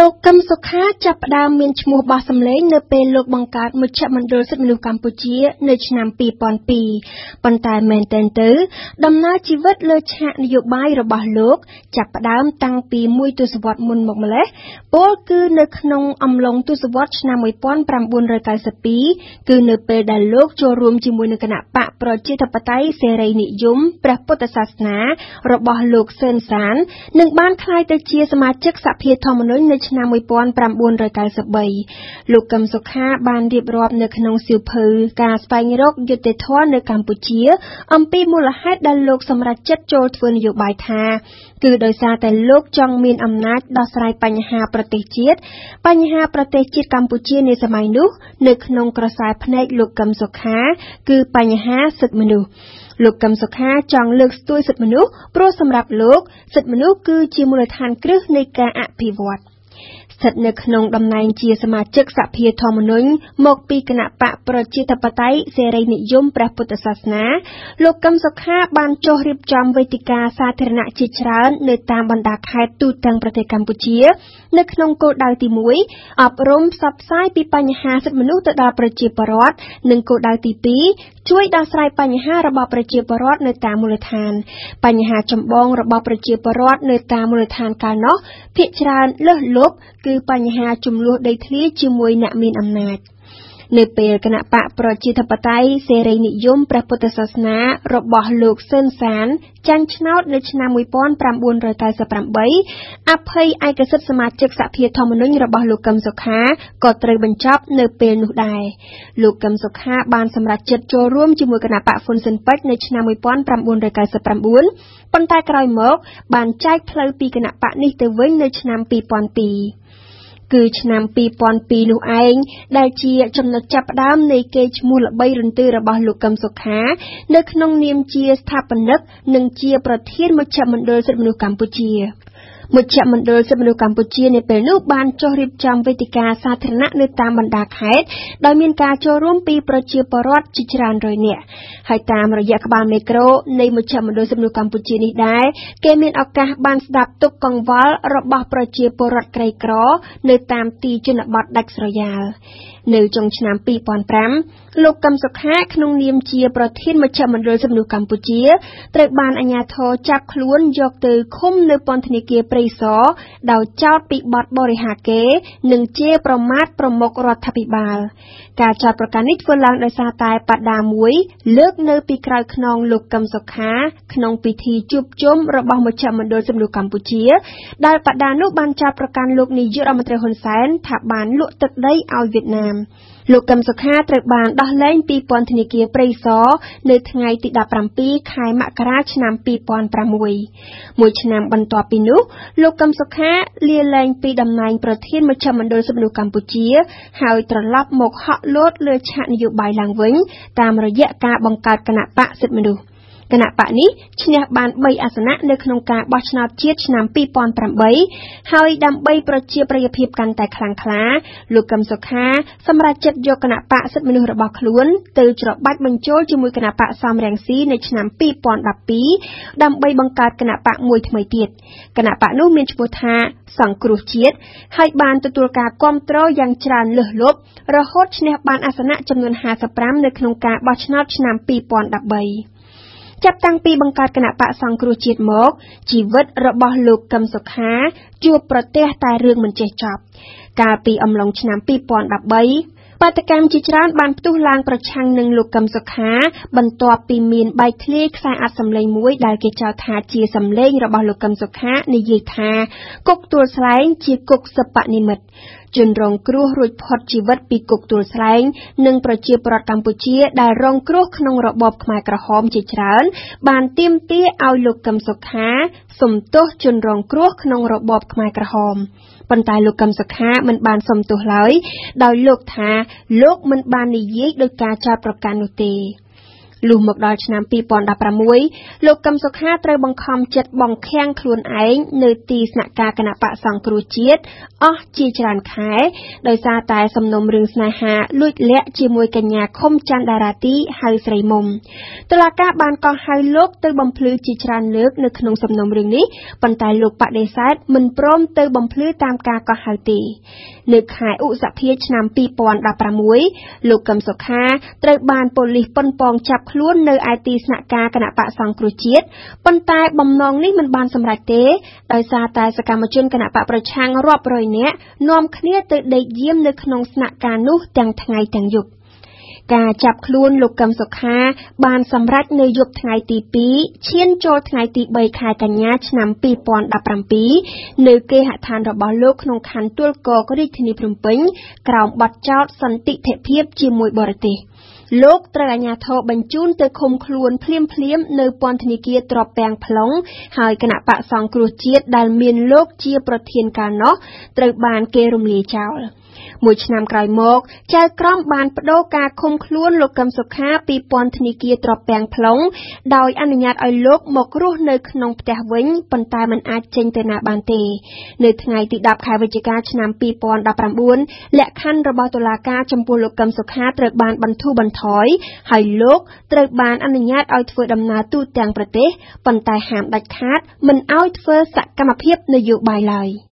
លោកកឹមសុខាចាប់ផ្ដើមមានឈ្មោះបោះសម្លេងនៅពេលលោកបង្កើតមជ្ឈមណ្ឌលសិទ្ធិមនុស្សកម្ពុជានៅឆ្នាំ2002ប៉ុន្តែមែនទែនទៅ ដំណើរជីវិតលើឆាកនយោបាយរបស់លោក ចាប់ផ្ដើមតាំងពីមួយទសវត្សរ៍មុនមកម្លេះពលគឺនៅក្នុងអំឡុងទសវត្សរ៍ឆ្នាំ1992គឺនៅពេលដែលលោកចូលរួមជាមួយនឹងគណៈបកប្រជាធិបតេយ្យសេរីនិយមព្រះពុទ្ធសាសនារបស់លោកសឿនសាន និងបានក្លាយទៅជាសមាជិកសភាធម្មនុញ្ញនៅឆ្នាំ1993លោកកឹមសុខាបានរៀបរាប់នៅក្នុងសៀវភៅការស្វែងរកយុត្តិធម៌នៅកម្ពុជា អំពីមូលហេតុដែលលោកសម្រេចចិត្តចូលធ្វើនយោបាយថា គឺដោយសារតែលោកចង់មានអំណាចដោះស្រាយបញ្ហាប្រទេសជាតិបញ្ហាប្រទេសជាតិកម្ពុជានាសម័យនោះ នៅក្នុងក្រសែភ្នែកលោកកឹមសុខា គឺបញ្ហាសិទ្ធិមនុស្សលោកកឹមសុខាចង់លើកស្ទួយសិទ្ធិមនុស្សព្រោះសម្រាប់លោកសិទ្ធិមនុស្សគឺជាមូលដ្ឋានគ្រឹះនៃការអភិវឌ្ឍ ស្ថិតនៅក្នុងតំណែងជាសមាជិកសភាធម្មនុញ្ញមកពីគណៈបកប្រជាធិបតេយ្យសេរីនិយមព្រះពុទ្ធសាសនា លោកកឹមសុខាបានចុះរៀបចំវេទិកាសាធារណៈជាច្រើននៅតាមបណ្ដាខេត្តទូទាំងប្រទេសកម្ពុជា នៅក្នុងគោលដៅទី1អប់រំផ្សព្វផ្សាយពីបញ្ហាសិទ្ធិមនុស្សទៅដល់ប្រជាពលរដ្ឋនិងគោលដៅទី2ជួយដោះស្រាយបញ្ហារបស់ប្រជាពលរដ្ឋនៅតាមមូលដ្ឋាន បញ្ហាចម្បងរបស់ប្រជាពលរដ្ឋនៅតាមមូលដ្ឋានកាលនោះភាគច្រើនលើសលប់គឺបញ្ហាចំនួនដីធ្លីជាមួយអ្នកមានអំណាច។ នៅពេលគណៈបកប្រជាធិបតេយ្យសេរីនិយមព្រះពុទ្ធសាសនារបស់លោកសឿនសានចាញ់ឆ្នោតនៅឆ្នាំ1998អភ័យឯកសិទ្ធិសមាជិកសភាធម្មនុញ្ញរបស់លោកកឹមសុខាក៏ត្រូវបញ្ចប់នៅពេលនោះដែរលោកកឹមសុខាបានសម្រេចចិត្តចូលរួមជាមួយគណៈបកហ៊ុនស៊ិនប៉ិចនៅឆ្នាំ1999ប៉ុន្តែក្រោយមកបានចែកផ្លូវពីគណៈបកនេះទៅវិញនៅឆ្នាំ2002 គឺឆ្នាំ2002នោះឯងដែលជាចំណុចចាប់ផ្ដើមនៃកេរ្តិ៍ឈ្មោះល្បីរន្ទឺរបស់លោកកឹមសុខា នៅក្នុងនាមជាស្ថាបនិក និងជាប្រធានមជ្ឈមណ្ឌលសិទ្ធិមនុស្សកម្ពុជា មជ្ឈមណ្ឌលសិទ្ធិមនុស្សកម្ពុជានាពេលនោះបានចុះរៀបចំវេទិកាសាធារណៈនៅតាមបណ្ដាខេត្តដោយមានការចូលរួមពីប្រជាពលរដ្ឋជាច្រើនរយនាក់ហើយតាមរយៈក្បាលមេក្រូនៃមជ្ឈមណ្ឌលសិទ្ធិមនុស្សកម្ពុជានេះដែរគេមានឱកាសបានស្ដាប់ទុកកង្វល់របស់ប្រជាពលរដ្ឋក្រីក្រ នៅតាមទីជនបទដាច់ស្រយាល នៅចុងឆ្នាំ2005លោកកឹមសុខាក្នុងនាមជាប្រធានមជ្ឈមណ្ឌលសិទ្ធិមនុស្សកម្ពុជាត្រូវបានអាជ្ញាធរចាប់ខ្លួនយកទៅឃុំនៅពន្ធនាគារព្រៃសរដោយចោទពីបទបរិហាកេរ្តិ៍និងជេរប្រមាថប្រមុខរដ្ឋាភិបាល ការចោទប្រកាន់នេះធ្វើឡើងដោយសារតែបដាមួយលើកនៅពីក្រោយខ្នងលោកកឹមសុខា ក្នុងពិធីជួបជុំរបស់មជ្ឈមណ្ឌលសិទ្ធិមនុស្សកម្ពុជា ដែលបដានោះបានចោទប្រកាន់លោកនាយករដ្ឋមន្ត្រីហ៊ុនសែនថាបានលក់ទឹកដីឲ្យវៀតណាមលោកកឹមសុខាត្រូវបានដោះលែងពីពន្ធនាគារព្រៃសរនៅថ្ងៃទី17ខែមករាឆ្នាំ2006មួយឆ្នាំបន្ទាប់ពីនោះ លោកកឹមសុខាលាលែងពីតំណែងប្រធានមជ្ឈមណ្ឌលសិទ្ធិមនុស្សកម្ពុជា ហើយត្រឡប់មកហក់លោតលើឆាកនយោបាយឡើងវិញ តាមរយៈការបង្កើតគណៈបកសិទ្ធិមនុស្ស គណៈបកនេះឈ្នះបាន3អាសនៈនៅក្នុងការបោះឆ្នោតជាតិឆ្នាំ2008ហើយដើម្បីប្រជាប្រិយភាពកាន់តែខ្លាំងក្លាលោកកឹមសុខាសម្រេចចិត្តយកគណៈបកសិទ្ធិមនុស្សរបស់ខ្លួនទៅច្របាច់បញ្ចូលជាមួយគណៈបកសំរងស៊ីនៅឆ្នាំ2012ដើម្បីបង្កើតគណៈបកមួយថ្មីទៀតគណៈបកនោះមានឈ្មោះថាសង្គ្រោះជាតិហើយបានទទួលការគាំទ្រយ៉ាងច្រើនលើសលប់រហូតឈ្នះបានអាសនៈចំនួន55នៅក្នុងការបោះឆ្នោតឆ្នាំ2013 ចាប់តាំងពីបង្កើតគណៈបកសង្គ្រោះជាតិមក ជីវិតរបស់លោកកឹមសុខាជួបប្រទះតែរឿងមិនចេះចប់ កាលពីអំឡុងឆ្នាំ2013បាតកម្មជាច្រើនបានផ្ទុះឡើងប្រឆាំងនឹងលោកកឹមសុខា បន្ទាប់ពីមានបែកធ្លាយខ្សែអត្ថសម្លេងមួយដែលគេចោទថាជាសម្លេងរបស់លោកកឹមសុខានិយាយថាគុកទួលស្លែងជាគុកសិប្បនិមិត្ត ជនរងគ្រោះរួចផុតជីវិតពីគុកទួលស្លែង និងប្រជាពលរដ្ឋកម្ពុជាដែលរងគ្រោះក្នុងរបបខ្មែរក្រហមជាច្រើន បានទាមទារឲ្យលោកកឹមសុខាសំទោសជនរងគ្រោះក្នុងរបបខ្មែរក្រហមប៉ុន្តែលោកកឹមសុខាមិនបានសុំទោសឡើយដោយលោកថាលោកមិនបាននិយាយដោយការចោទប្រកាន់នោះទេ លុះមកដល់ឆ្នាំ2016លោកកឹមសុខាត្រូវបង្ខំចិត្តបង្ខាំងខ្លួនឯងនៅទីស្នាក់ការគណៈបកសង្គ្រោះជាតិអស់ជាច្រើនខែ ដោយសារតែសំណុំរឿងស្នេហាលួចលាក់ជាមួយកញ្ញាខុមច័ន្ទដារាទីហៅស្រីមុំតុលាការបានកោះហៅលោកទៅបំភ្លឺជាច្រើនលើកនៅក្នុងសំណុំរឿងនេះប៉ុន្តែលោកបដិសេធមិនព្រមទៅបំភ្លឺតាមការកោះហៅទេនៅខែឧសភាឆ្នាំ2016លោកកឹមសុខាត្រូវបានប៉ូលីសប៉ុនប៉ងចាប់ខ្លួននៅឯទីស្នាក់ការគណៈបកសង្គ្រោះជាតិប៉ុន្តែបំណងនេះមិនបានសម្រេចទេដោយសារតែសកម្មជនគណៈបកប្រឆាំងរាប់រយនាក់នាំគ្នាទៅដេកយាមនៅក្នុងស្នាក់ការនោះទាំងថ្ងៃទាំងយប់ការចាប់ខ្លួនលោកកឹមសុខា បានសម្រេចនៅយប់ថ្ងៃទី2ឈានចូលថ្ងៃទី3ខែកញ្ញាឆ្នាំ2017នៅគេហដ្ឋានរបស់លោកក្នុងខណ្ឌទួលគោរាជធានីភ្នំពេញក្រោមបទចោទសន្តិធិភាពជាមួយបរទេស លោកត្រូវអាជ្ញាធរបញ្ជូនទៅឃុំខ្លួនភ្លាមភ្លាមនៅពន្ធនាគារត្រពាំង plong ហើយគណៈបកសង្គ្រោះជាតិដែលមានលោកជាប្រធានកាលនោះត្រូវបានគេរំលាយចោល។ មួយឆ្នាំក្រោយមកចៅក្រមបានបដូរការឃុំខ្លួនលោកកឹមសុខាពីពន្ធនាគារត្រពាំង plong ដោយអនុញ្ញាតឲ្យលោកមករស់នៅក្នុងផ្ទះវិញប៉ុន្តែមិនអាចចេញទៅណាបានទេ នៅថ្ងៃទី10ខែវិច្ឆិកាឆ្នាំ2019លក្ខខណ្ឌរបស់តុលាការចំពោះលោកកឹមសុខាត្រូវបានបន្ធូរបន្ថយហើយលោកត្រូវបានអនុញ្ញាតឲ្យធ្វើដំណើរទូទាំងប្រទេសប៉ុន្តែហាមដាច់ខាតមិនឲ្យធ្វើសកម្មភាពនយោបាយឡើយ